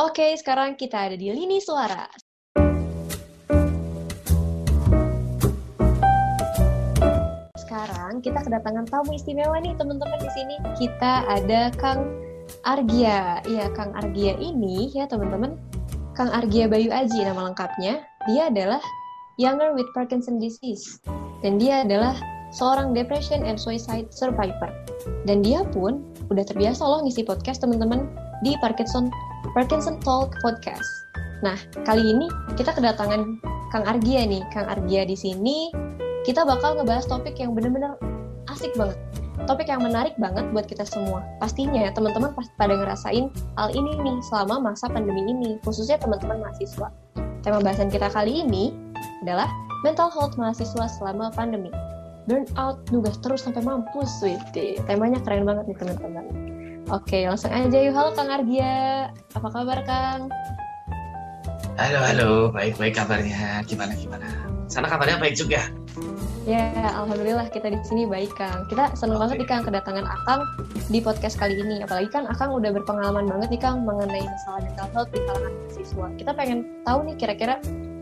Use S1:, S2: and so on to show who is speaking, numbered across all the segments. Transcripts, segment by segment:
S1: Oke, sekarang kita ada di lini suara. Sekarang kita kedatangan tamu istimewa nih teman-teman di sini. Kita ada Kang Argia. Iya, Kang Argia ini ya teman-teman. Kang Argia Bayu Aji nama lengkapnya. Dia adalah Younger with Parkinson Disease. Dan dia adalah seorang depression and suicide survivor. Dan dia pun udah terbiasa loh ngisi podcast teman-teman di Parkinson Parkinson Talk Podcast. Nah, kali ini kita kedatangan Kang Argia nih. Kang Argia di sini kita bakal ngebahas topik yang bener-bener asik banget. Topik yang menarik banget buat kita semua. Pastinya teman-teman pasti pada ngerasain hal ini nih selama masa pandemi ini, khususnya teman-teman mahasiswa. Tema bahasan kita kali ini adalah mental health mahasiswa selama pandemi. Burnout, nugas terus sampai mampus, sweetie. Temanya keren banget nih teman-teman. Oke, langsung aja yuk. Halo Kang Argia. Apa kabar Kang?
S2: Halo, halo. Baik-baik kabarnya. Gimana, gimana? Sana kabarnya baik juga?
S1: Ya, Alhamdulillah kita di sini baik Kang. Kita seneng okay. banget nih Kang kedatangan Akang di podcast kali ini. Apalagi kan Akang udah berpengalaman banget nih Kang mengenai masalah mental health di kalangan mahasiswa. Kita pengen tahu nih kira-kira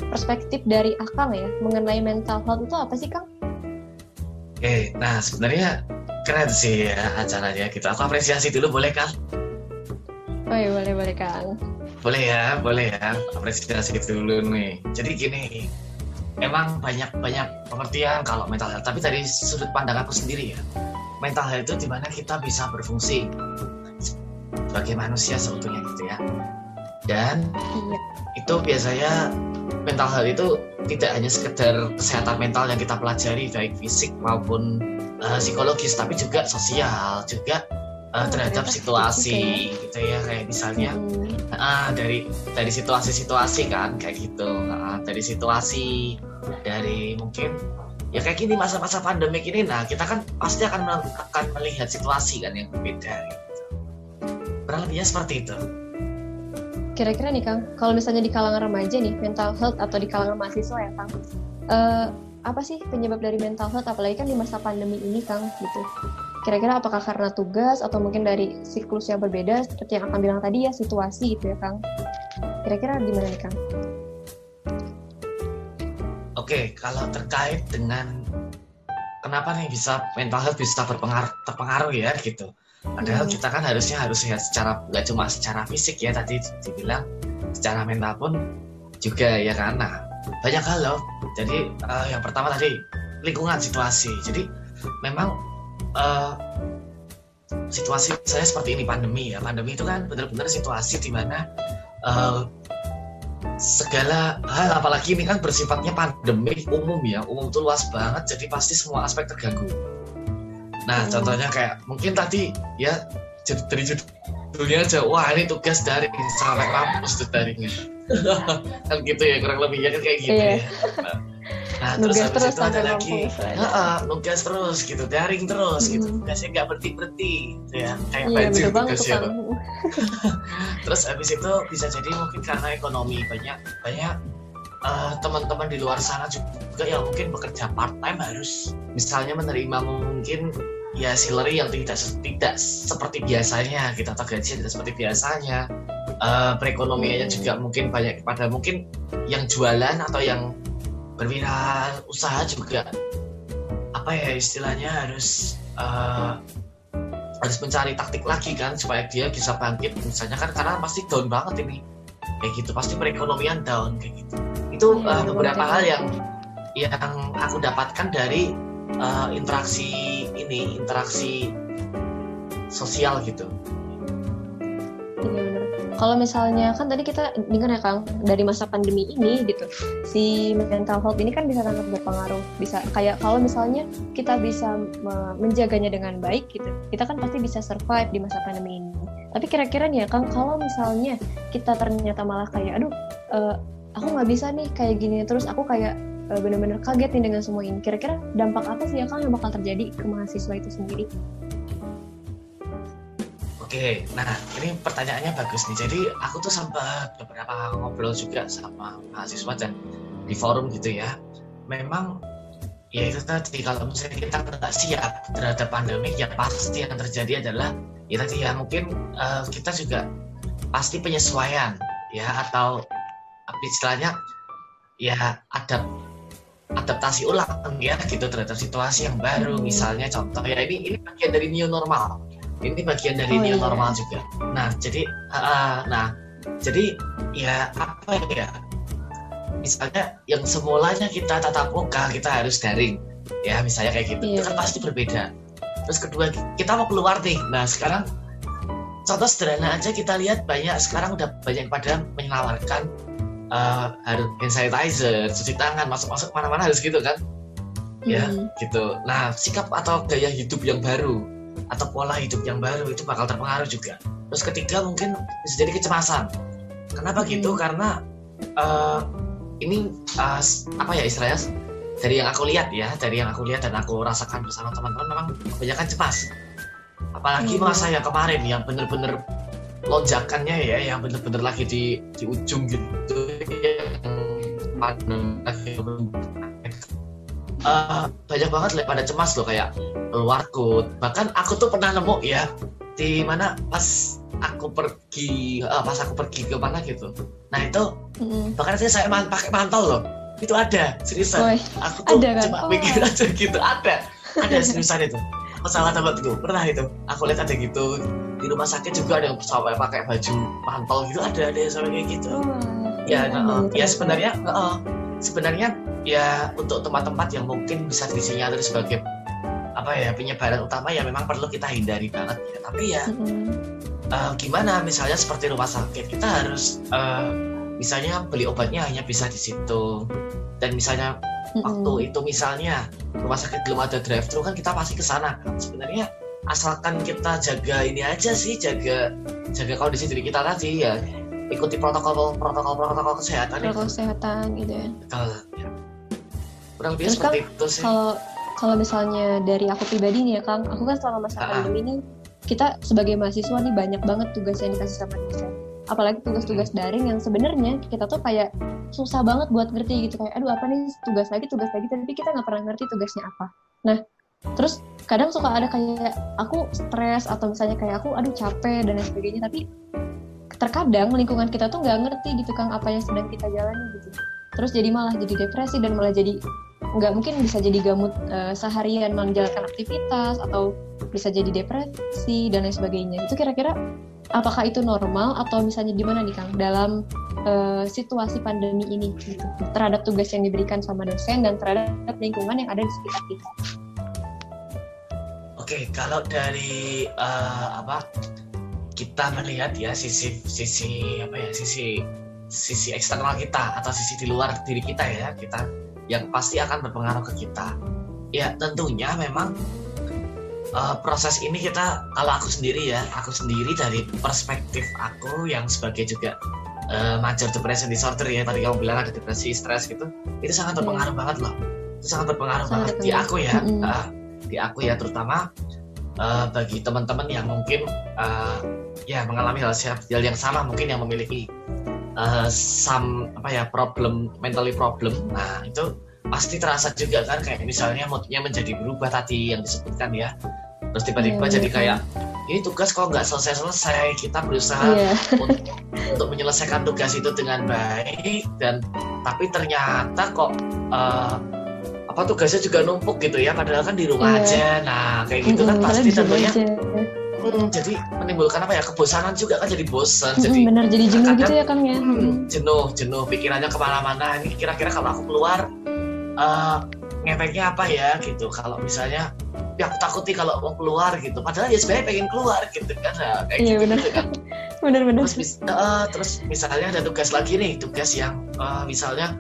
S1: perspektif dari Akang ya mengenai mental health itu apa sih Kang?
S2: Oke, okay, nah sebenarnya keren sih ya acaranya gitu. Aku apresiasi dulu boleh kan?
S1: Oh iya boleh boleh Kang.
S2: Boleh ya, boleh ya. Apresiasi dulu nih. Jadi gini, emang banyak banyak pengertian kalau mental health. Tapi dari sudut pandang aku sendiri ya, mental health itu di mana kita bisa berfungsi sebagai manusia seutuhnya gitu ya. Dan iya. itu biasanya mental health itu tidak hanya sekedar kesehatan mental yang kita pelajari baik fisik maupun uh, psikologis tapi juga sosial juga uh, terhadap situasi gitu ya kayak misalnya hmm. uh, dari dari situasi-situasi kan kayak gitu uh, dari situasi dari mungkin ya kayak gini masa-masa pandemi ini nah kita kan pasti akan akan melihat situasi kan yang berbeda gitu. kurang lebihnya seperti itu
S1: kira-kira nih Kang kalau misalnya di kalangan remaja nih mental health atau di kalangan mahasiswa ya Kang uh, apa sih penyebab dari mental health? Apalagi kan di masa pandemi ini Kang gitu. Kira-kira apakah karena tugas atau mungkin dari siklus yang berbeda seperti yang akan bilang tadi ya situasi gitu ya Kang? Kira-kira gimana nih Kang?
S2: Oke kalau terkait dengan kenapa nih bisa mental health bisa berpengaruh terpengaruh ya gitu. Padahal hmm. kita kan harusnya harus sehat secara nggak cuma secara fisik ya tadi dibilang secara mental pun juga ya karena banyak hal loh. Jadi uh, yang pertama tadi lingkungan situasi. Jadi memang uh, situasi saya seperti ini pandemi ya. Pandemi itu kan benar-benar situasi di mana uh, segala hal apalagi ini kan bersifatnya pandemi umum ya. Umum itu luas banget jadi pasti semua aspek terganggu. Nah hmm. contohnya kayak mungkin tadi ya jadi dari judulnya aja wah ini tugas dari sampai kampus tuh darinya kan gitu ya kurang lebihnya kan kayak gitu iya. ya. Nah, nah terus habis terus itu ada lagi. Uh, nugas terus gitu daring terus gitu. hmm. gitu tugasnya nggak berhenti berhenti gitu ya. Kayak iya, banjir tugasnya terus habis itu bisa jadi mungkin karena ekonomi banyak banyak uh, teman-teman di luar sana juga yang mungkin bekerja part time harus misalnya menerima mungkin ya salary yang tidak tidak seperti biasanya kita gitu, atau gaji tidak seperti biasanya uh, perekonomiannya hmm. juga mungkin banyak kepada mungkin yang jualan atau yang berwirausaha juga. Apa ya istilahnya harus uh, harus mencari taktik lagi kan supaya dia bisa bangkit misalnya kan karena pasti down banget ini. Kayak gitu pasti perekonomian down kayak gitu. Itu uh, beberapa hal yang yang aku dapatkan dari uh, interaksi ini interaksi sosial gitu
S1: kalau misalnya kan tadi kita dengar ya Kang dari masa pandemi ini gitu si mental health ini kan bisa sangat berpengaruh. Bisa kayak kalau misalnya kita bisa menjaganya dengan baik gitu kita kan pasti bisa survive di masa pandemi ini. Tapi kira-kira nih ya Kang kalau misalnya kita ternyata malah kayak aduh uh, aku nggak bisa nih kayak gini terus aku kayak uh, bener-bener kaget nih dengan semua ini kira-kira dampak apa sih ya Kang yang bakal terjadi ke mahasiswa itu sendiri
S2: Oke, nah ini pertanyaannya bagus nih. Jadi aku tuh sempat beberapa ngobrol juga sama mahasiswa dan di forum gitu ya. Memang ya itu tadi kalau misalnya kita nggak siap terhadap pandemi ya pasti yang terjadi adalah ya tadi ya mungkin uh, kita juga pasti penyesuaian ya atau istilahnya ya ada adaptasi ulang ya gitu terhadap situasi yang baru hmm. misalnya contoh ya ini ini bagian dari new normal ini bagian dari oh, new iya. normal juga nah jadi uh, nah jadi ya apa ya misalnya yang semulanya kita tatap muka kita harus daring ya misalnya kayak gitu yeah. itu kan pasti berbeda terus kedua kita mau keluar nih nah sekarang contoh sederhana aja kita lihat banyak sekarang udah banyak pada menawarkan uh, harus hand sanitizer, cuci tangan, masuk-masuk mana-mana harus gitu kan? Ya, hmm. gitu. Nah, sikap atau gaya hidup yang baru atau pola hidup yang baru itu bakal terpengaruh juga. Terus ketiga mungkin bisa jadi kecemasan. Kenapa gitu? hmm. gitu? Karena uh, ini uh, apa ya istilahnya? Dari yang aku lihat ya, dari yang aku lihat dan aku rasakan bersama teman-teman memang kebanyakan cemas. Apalagi hmm. masa yang kemarin yang bener-bener lonjakannya ya yang bener-bener lagi di di ujung gitu uh, banyak banget lah pada cemas loh kayak keluar kut bahkan aku tuh pernah nemu ya di mana pas aku pergi uh, pas aku pergi ke mana gitu. Nah itu mm. bahkan saya man, pakai mantel loh. Itu ada seriusan. Aku tuh ada kan? cuma oh. pikir aja gitu ada. Ada seriusan itu. Pesawat tuh pernah itu. Aku lihat ada gitu di rumah sakit juga ada yang sampai pakai baju mantel gitu ada ada yang sampai kayak gitu. Oh, ya ya, uh, ya sebenarnya uh, sebenarnya ya untuk tempat-tempat yang mungkin bisa disinyalir sebagai apa ya penyebaran utama ya memang perlu kita hindari banget ya. Tapi ya uh, gimana misalnya seperti rumah sakit kita harus uh, misalnya beli obatnya hanya bisa di situ. Dan misalnya mm-hmm. waktu itu misalnya rumah sakit belum ada drive thru kan kita pasti ke sana. Kan sebenarnya asalkan kita jaga ini aja sih jaga jaga kondisi diri kita tadi ya ikuti protokol protokol protokol kesehatan
S1: protokol itu. kesehatan gitu ya.
S2: Kalau ya. kurang lebih seperti kan, itu sih.
S1: kalau kalau misalnya dari aku pribadi nih ya Kang aku kan selama masa pandemi ini kita sebagai mahasiswa nih banyak banget tugas yang dikasih sama dosen. Apalagi tugas-tugas daring yang sebenarnya kita tuh kayak susah banget buat ngerti gitu. Kayak aduh apa nih tugas lagi tugas lagi tapi kita nggak pernah ngerti tugasnya apa. Nah terus kadang suka ada kayak aku stres atau misalnya kayak aku aduh capek dan lain sebagainya. Tapi terkadang lingkungan kita tuh nggak ngerti gitu kang apa yang sedang kita jalani gitu terus jadi malah jadi depresi dan malah jadi nggak mungkin bisa jadi gamut uh, seharian menjalankan aktivitas atau bisa jadi depresi dan lain sebagainya itu kira-kira apakah itu normal atau misalnya gimana nih Kang dalam uh, situasi pandemi ini gitu, terhadap tugas yang diberikan sama dosen dan terhadap lingkungan yang ada di sekitar kita.
S2: Oke, kalau dari uh, apa kita melihat ya sisi sisi apa ya sisi sisi eksternal kita atau sisi di luar diri kita ya kita yang pasti akan berpengaruh ke kita. Ya tentunya memang uh, proses ini kita kalau aku sendiri ya aku sendiri dari perspektif aku yang sebagai juga uh, major depression disorder ya tadi kamu bilang ada depresi stres gitu itu sangat iya. berpengaruh yeah. banget loh itu sangat berpengaruh sangat banget di aku ya mm -hmm. uh, di aku ya terutama uh, bagi teman-teman yang mungkin uh, ya mengalami hal, hal yang sama mungkin yang memiliki uh, some apa ya problem mentally problem nah itu pasti terasa juga kan kayak misalnya moodnya menjadi berubah tadi yang disebutkan ya terus tiba-tiba yeah, jadi yeah. kayak ini tugas kok nggak selesai-selesai kita berusaha yeah. untuk, untuk menyelesaikan tugas itu dengan baik dan tapi ternyata kok uh, apa tugasnya juga numpuk gitu ya padahal kan di rumah yeah. aja nah kayak gitu kan pasti tentunya Hmm, jadi menimbulkan apa ya? Kebosanan juga kan jadi bosan hmm, jadi
S1: benar jadi jenuh gitu ya kang ya?
S2: Hmm, jenuh jenuh. Pikirannya ke mana-mana ini kira-kira kalau aku keluar uh, ngefeknya apa ya gitu. Kalau misalnya ya aku takuti kalau mau keluar gitu. Padahal ya sebenarnya pengen keluar gitu kan. Nah, kayak iya, gitu, bener. gitu kan
S1: bener-bener
S2: terus, uh, terus misalnya ada tugas lagi nih tugas yang uh, misalnya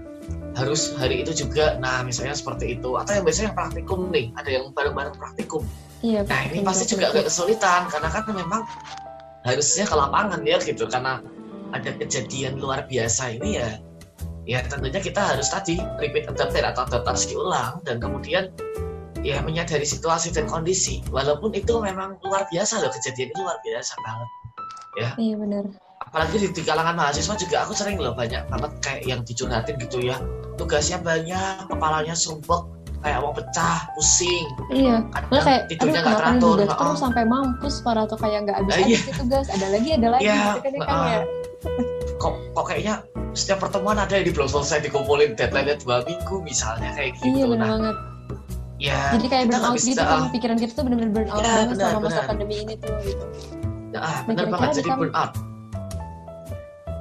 S2: harus hari itu juga. Nah misalnya seperti itu. Atau yang biasanya yang praktikum nih ada yang bareng-bareng praktikum iya, nah ini pasti juga agak kesulitan karena kan memang harusnya ke lapangan ya gitu. Karena ada kejadian luar biasa ini ya ya tentunya kita harus tadi repeat adapter atau adaptasi ulang dan kemudian ya menyadari situasi dan kondisi. Walaupun itu memang luar biasa loh kejadian itu luar biasa banget
S1: ya. Iya benar.
S2: Apalagi di, di kalangan mahasiswa juga aku sering loh banyak banget kayak yang dicurhatin gitu ya. Tugasnya banyak kepalanya sumpek kayak mau pecah pusing
S1: iya.
S2: kadang
S1: kayak
S2: tidurnya nggak teratur Heeh.
S1: terus sampai mampus para tuh kayak nggak habis habis
S2: iya.
S1: itu guys ada lagi ada lagi
S2: Iya,
S1: gitu kan ya.
S2: heeh.
S1: ya
S2: kok kok kayaknya setiap pertemuan ada yang di belum selesai dikumpulin deadline dua minggu misalnya kayak
S1: iya
S2: gitu
S1: bener
S2: nah
S1: banget.
S2: ya
S1: jadi kayak burn out gitu kan pikiran kita tuh bener-bener burn out
S2: Iya,
S1: banget
S2: benar,
S1: selama masa
S2: benar.
S1: pandemi ini tuh gitu.
S2: Ah,
S1: Nah,
S2: bener
S1: kira-kira
S2: banget jadi burn out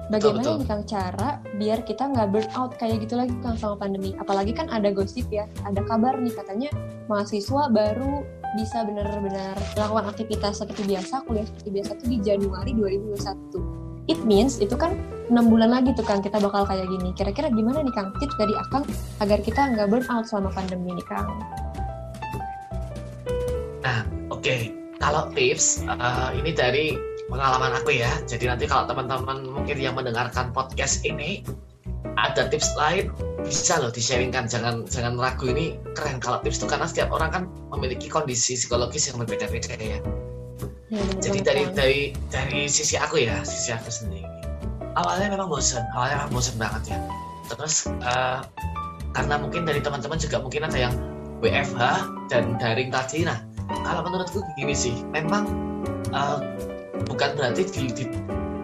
S1: Bagaimana
S2: betul.
S1: nih Kang cara biar kita nggak burn out kayak gitu lagi Kang sama pandemi? Apalagi kan ada gosip ya, ada kabar nih katanya mahasiswa baru bisa benar-benar melakukan aktivitas seperti biasa, kuliah seperti biasa tuh di Januari 2021. It means itu kan enam bulan lagi tuh Kang kita bakal kayak gini. Kira-kira gimana nih Kang tips dari Akang agar kita nggak burn out selama pandemi nih Kang?
S2: Oke, kalau tips eh, ini dari pengalaman aku ya. Jadi nanti kalau teman-teman mungkin yang mendengarkan podcast ini ada tips lain bisa loh di-sharingkan. Jangan jangan ragu ini keren kalau tips itu karena setiap orang kan memiliki kondisi psikologis yang berbeda-beda ya.
S1: Ya,
S2: Jadi dari dari dari sisi aku ya, sisi aku sendiri. Awalnya memang bosan, awalnya memang bosan banget ya. Terus eh, karena mungkin dari teman-teman juga mungkin ada yang WFH dan daring tadi. Nah, kalau menurutku gini sih, memang eh, bukan berarti di, di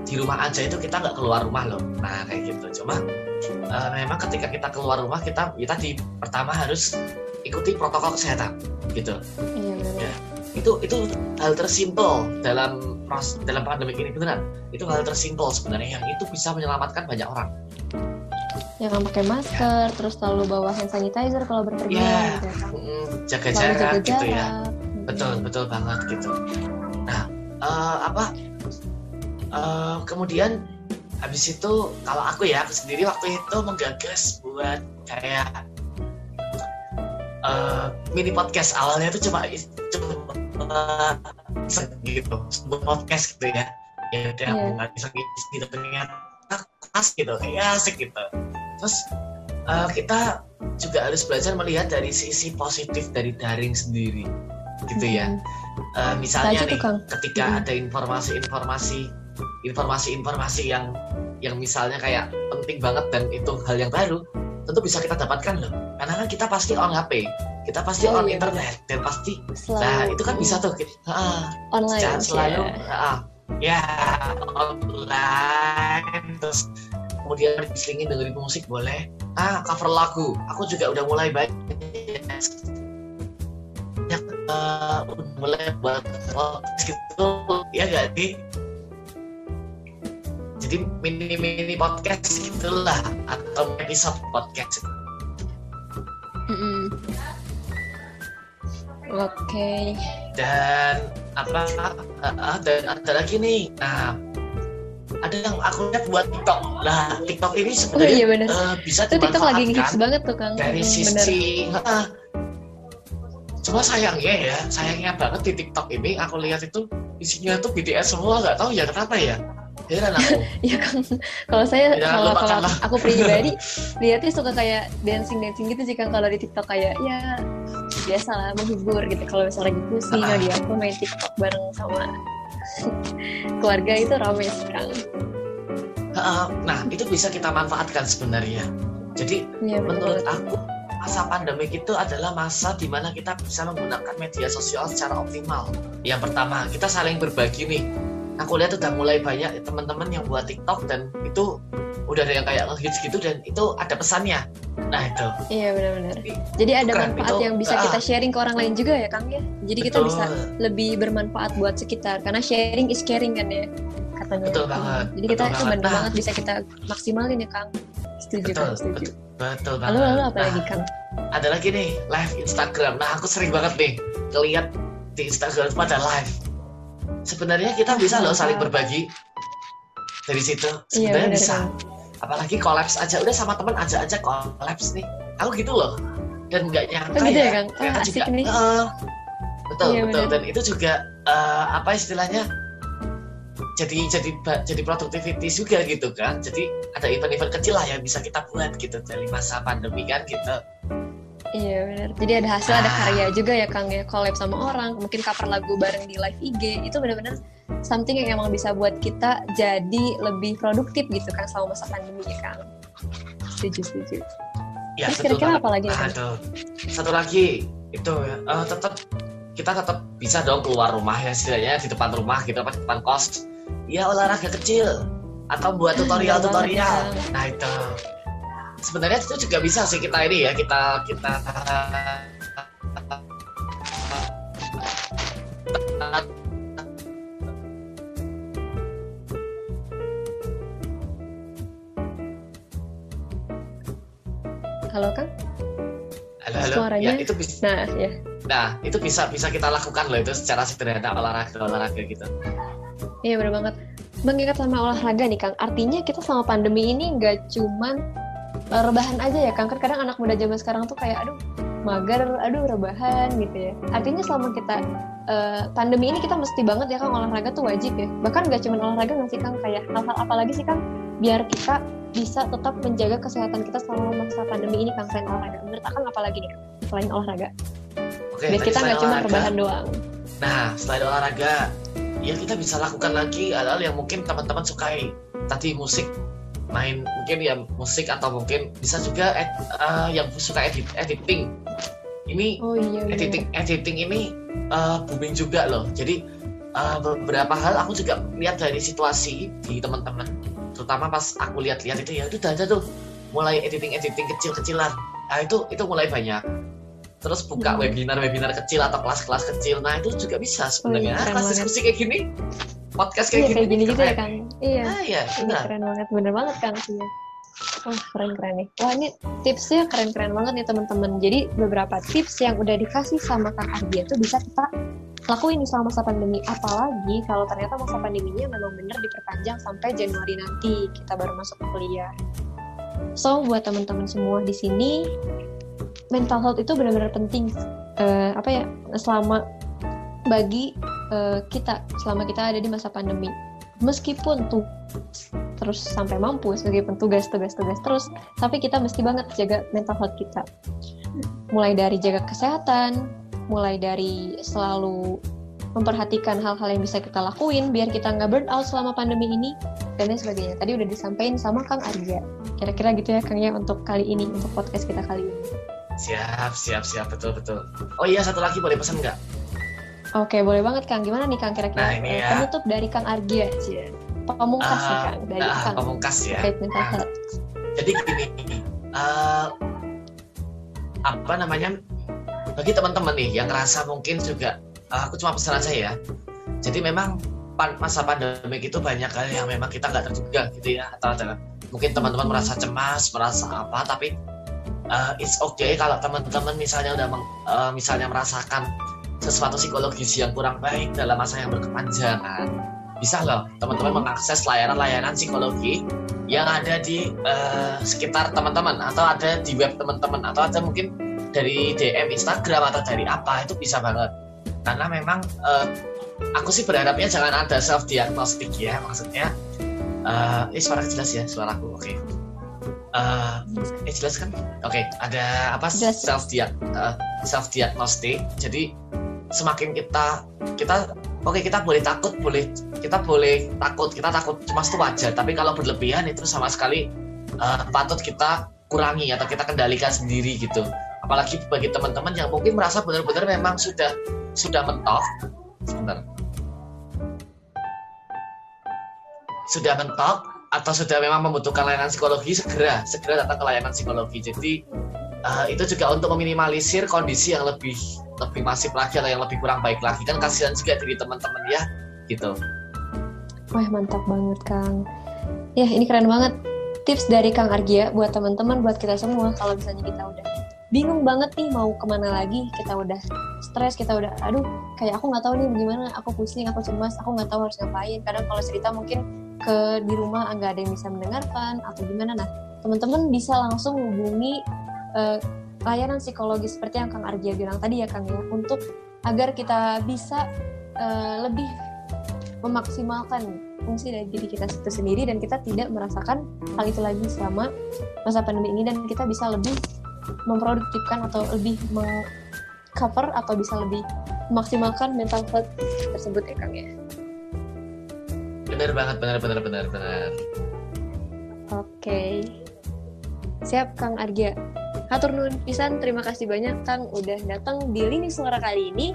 S2: di rumah aja itu kita nggak keluar rumah loh. Nah kayak gitu. Cuma eh, memang ketika kita keluar rumah kita kita di pertama harus ikuti protokol kesehatan gitu
S1: Iya benar.
S2: itu itu hal tersimpel dalam pros- dalam pandemi ini beneran itu hal tersimpel sebenarnya yang itu bisa menyelamatkan banyak orang
S1: Yang nggak pakai masker, terus selalu bawa hand sanitizer kalau berpergian
S2: Iya.
S1: gitu ya Kang.
S2: Mm, jaga
S1: Selalu
S2: jarak
S1: jaga
S2: gitu ya betul betul banget gitu nah eh, apa? Eh, kemudian habis itu kalau aku ya aku sendiri waktu itu menggagas buat kayak eh, mini podcast. Awalnya itu cuma cuma gitu sebuah podcast gitu ya. Ya udah
S1: Iya.
S2: nggak bisa gitu ternyata pas gitu kayak asik gitu. Terus eh, kita juga harus belajar melihat dari sisi positif dari daring sendiri gitu ya. Eh, misalnya nih ketika
S1: Mm.
S2: ada informasi-informasi informasi-informasi yang yang misalnya kayak penting banget dan itu hal yang baru tentu bisa kita dapatkan loh. Karena kan kita pasti on HP kita pasti
S1: Oh,
S2: on
S1: iya,
S2: internet dan pasti
S1: Selalu
S2: nah itu kan bisa tuh kita, ah,
S1: online
S2: jangan selalu
S1: ya.
S2: ah, ya online terus kemudian diselingin dengerin musik boleh. Ah cover lagu aku juga udah mulai banyak udah mulai buat podcast gitu ya gak sih jadi mini mini podcast gitulah atau episode podcast
S1: Mm-mm. Oke.
S2: dan apa uh, uh, dan ada lagi nih nah ada yang aku lihat buat TikTok nah TikTok ini
S1: Oh
S2: sebenarnya
S1: iya benar.
S2: uh, bisa
S1: Itu TikTok lagi hits banget tuh Kang.
S2: dari
S1: Mm, bener.
S2: sisi uh, cuma sayangnya ya sayangnya banget di TikTok ini aku lihat itu isinya tuh BTS semua nggak tahu ya kenapa ya heran aku
S1: Iya Kang. Kalau saya
S2: Ya,
S1: kalau kalau aku pribadi lihatnya suka kayak dancing dancing gitu sih Kang kalau di TikTok kayak ya biasa lah menghibur gitu kalau misalnya lagi pusing
S2: Ah.
S1: lagi aku main TikTok bareng sama keluarga itu Kang.
S2: Uh, nah itu bisa kita manfaatkan sebenarnya jadi
S1: betul.
S2: menurut aku masa pandemik itu adalah masa di mana kita bisa menggunakan media sosial secara optimal. Yang pertama, kita saling berbagi nih. Aku lihat udah mulai banyak teman-teman yang buat TikTok dan itu udah ada yang kayak ngehits gitu dan itu ada pesannya. Nah itu.
S1: Iya benar-benar.
S2: Jadi,
S1: Jadi ada
S2: keren,
S1: manfaat
S2: itu-
S1: yang bisa
S2: ah.
S1: kita sharing ke orang lain juga ya Kang ya. Jadi kita
S2: betul.
S1: bisa lebih bermanfaat buat sekitar karena sharing is caring kan ya katanya.
S2: Betul banget,
S1: Jadi kita
S2: betul
S1: itu
S2: banget. Nah.
S1: banget bisa kita maksimalin ya Kang. Setuju
S2: Betul,
S1: Kang, setuju.
S2: Betul banget.
S1: Lalu lalu apa
S2: Nah,
S1: lagi Kang?
S2: Ada lagi nih live Instagram. Nah aku sering banget nih ngeliat di Instagram itu pada live. Sebenarnya kita bisa loh saling berbagi dari situ.
S1: Iya
S2: Sebenarnya
S1: benar
S2: bisa.
S1: Kang.
S2: apalagi kolaps aja udah sama teman aja aja kolaps nih aku gitu loh dan nggak nyangka
S1: Oh, gitu ya, Kang? Oh,
S2: juga
S1: nih.
S2: eh, betul
S1: Iya,
S2: betul
S1: bener.
S2: dan itu juga eh, apa istilahnya jadi jadi jadi productivity juga gitu kan jadi ada event-event kecil lah yang bisa kita buat gitu dari masa pandemi kan gitu
S1: Iya benar. Jadi ada hasil, ada
S2: Ah.
S1: karya juga ya Kang ya. Collab sama orang, mungkin cover lagu bareng di live IG. Itu benar-benar something yang emang bisa buat kita jadi lebih produktif gitu kan selama masa pandemi ya Kang. Setuju, setuju.
S2: Ya,
S1: Terus kira-kira apa lagi?
S2: Nah, itu. Satu lagi itu ya, uh, tetap kita tetap bisa dong keluar rumah ya setidaknya di depan rumah gitu apa di depan kos. Ya olahraga kecil atau buat tutorial-tutorial. Nah itu sebenarnya itu juga bisa sih kita ini ya kita kita
S1: Halo Kang?
S2: halo halo
S1: Suaranya?
S2: ya itu bisa
S1: Nah, ya.
S2: nah itu bisa bisa kita lakukan loh itu secara sederhana olahraga olahraga gitu
S1: Iya bener banget. Mengingat sama olahraga nih Kang, artinya kita sama pandemi ini nggak cuman eh, rebahan aja ya Kang. Kan kadang anak muda zaman sekarang tuh kayak aduh mager, aduh rebahan gitu ya. Artinya selama kita eh, pandemi ini kita mesti banget ya Kang olahraga tuh wajib ya. Bahkan nggak cuman olahraga nggak sih Kang kayak hal-hal apa lagi sih Kang biar kita bisa tetap menjaga kesehatan kita selama masa pandemi ini Kang selain olahraga. Menurut Akang apa lagi nih Kang selain olahraga?
S2: oke
S1: Biar kita nggak cuma rebahan doang.
S2: Nah, selain olahraga, ya kita bisa lakukan lagi hal-hal yang mungkin teman-teman sukai. Tadi musik, main mungkin ya musik atau mungkin bisa juga ed, eh, yang suka edit, editing. Ini
S1: Oh iya. bener.
S2: editing editing ini eh, booming juga loh. Jadi eh, beberapa hal aku juga lihat dari situasi di teman-teman, terutama pas aku lihat-lihat itu ya itu udah tuh mulai editing editing kecil-kecilan. Nah itu itu mulai banyak. Terus buka
S1: Hmm.
S2: webinar-webinar kecil atau kelas-kelas kecil. Nah itu juga bisa sebenarnya.
S1: Oh iya, keren
S2: kelas
S1: banget.
S2: diskusi kayak gini, podcast
S1: Iya
S2: kayak gini.
S1: kayak gini gitu ya. Kang. Iya.
S2: Ah iya,
S1: Ini
S2: benar.
S1: keren banget, bener banget Kang sih. Wah keren keren nih. Wah ini tipsnya keren keren banget nih teman-teman. Jadi beberapa tips yang udah dikasih sama Kang Ardia tuh bisa kita lakuin selama masa pandemi. Apalagi kalau ternyata masa pandeminya memang bener diperpanjang sampai Januari nanti kita baru masuk kuliah. So buat teman-teman semua di sini mental health itu benar-benar penting. Eh, apa ya selama bagi eh, kita selama kita ada di masa pandemi. Meskipun tuh terus sampai mampu meskipun tugas tugas tugas terus tapi kita mesti banget jaga mental health kita. Mulai dari jaga kesehatan mulai dari selalu memperhatikan hal-hal yang bisa kita lakuin biar kita nggak burn out selama pandemi ini dan lain sebagainya. Tadi udah disampaikan sama Kang Arya. Kira-kira gitu ya Kang ya untuk kali ini untuk podcast kita kali ini
S2: Siap, siap, siap, betul, betul. Oh iya, satu lagi boleh pesan nggak?
S1: oke boleh banget Kang. Gimana nih Kang kira-kira?
S2: Nah, ini
S1: eh,
S2: ya.
S1: penutup dari Kang Arya aja pamungkas nih
S2: Ah,
S1: Kang dari
S2: Nah,
S1: Kang.
S2: pamungkas ya. Nah,
S1: health
S2: jadi gini eh, apa namanya bagi teman-teman nih yang ngerasa mungkin juga eh, aku cuma pesan aja ya. Jadi memang pan- masa pandemi itu banyak hal yang memang kita nggak terduga gitu ya atau ada mungkin teman-teman merasa cemas merasa apa tapi eh, it's okay kalau teman-teman misalnya udah meng- eh, misalnya merasakan sesuatu psikologis yang kurang baik dalam masa yang berkepanjangan bisa loh teman-teman mengakses layanan-layanan psikologi yang ada di eh, sekitar teman-teman atau ada di web teman-teman atau ada mungkin dari DM Instagram atau dari apa itu bisa banget. Karena memang eh, aku sih berharapnya jangan ada self diagnostik ya maksudnya eh ini suara jelas ya suaraku oke Eh, ini jelas kan? Oke ada apa?
S1: Jelas.
S2: self diag self diagnostik jadi semakin kita kita oke kita boleh takut boleh kita boleh takut kita takut cemas itu wajar. Tapi kalau berlebihan itu sama sekali eh, patut kita kurangi atau kita kendalikan sendiri gitu. Apalagi bagi teman-teman yang mungkin merasa benar-benar memang sudah sudah mentok. Sebentar. Sudah mentok atau sudah memang membutuhkan layanan psikologi segera segera datang ke layanan psikologi jadi eh, itu juga untuk meminimalisir kondisi yang lebih lebih masif lagi atau yang lebih kurang baik lagi kan kasihan juga dari teman-teman ya gitu
S1: Wah mantap banget Kang. Ya ini keren banget tips dari Kang Argia buat teman-teman, buat kita semua. Kalau misalnya kita udah bingung banget nih mau ke mana lagi, kita udah stres, kita udah, aduh kayak aku nggak tahu nih gimana, aku pusing, aku cemas, aku nggak tahu harus ngapain. Kadang kalau cerita mungkin ke di rumah nggak ada yang bisa mendengarkan atau gimana. Nah teman-teman bisa langsung hubungi eh, layanan psikologi seperti yang Kang Argia bilang tadi ya Kang ya, untuk agar kita bisa eh, lebih memaksimalkan fungsi dari diri kita itu sendiri dan kita tidak merasakan hal itu lagi selama masa pandemi ini dan kita bisa lebih memproduktifkan atau lebih cover atau bisa lebih memaksimalkan mental health tersebut ya Kang ya.
S2: Benar banget benar benar benar benar
S1: Oke. Siap Kang Argia. Hatur nuhun pisan, terima kasih banyak Kang udah datang di lini suara kali ini.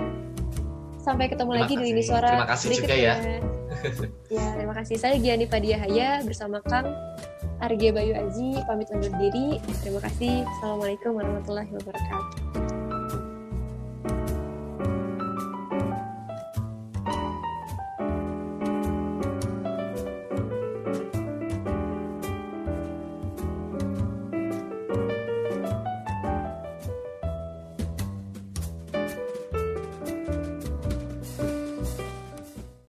S1: Sampai ketemu
S2: Terima
S1: lagi di
S2: kasih.
S1: lini suara
S2: Terima kasih juga ya.
S1: ya, terima kasih. Saya Giani Padiahaya bersama Kang Argia Bayu Aji pamit undur diri. Terima kasih. Assalamualaikum warahmatullahi wabarakatuh.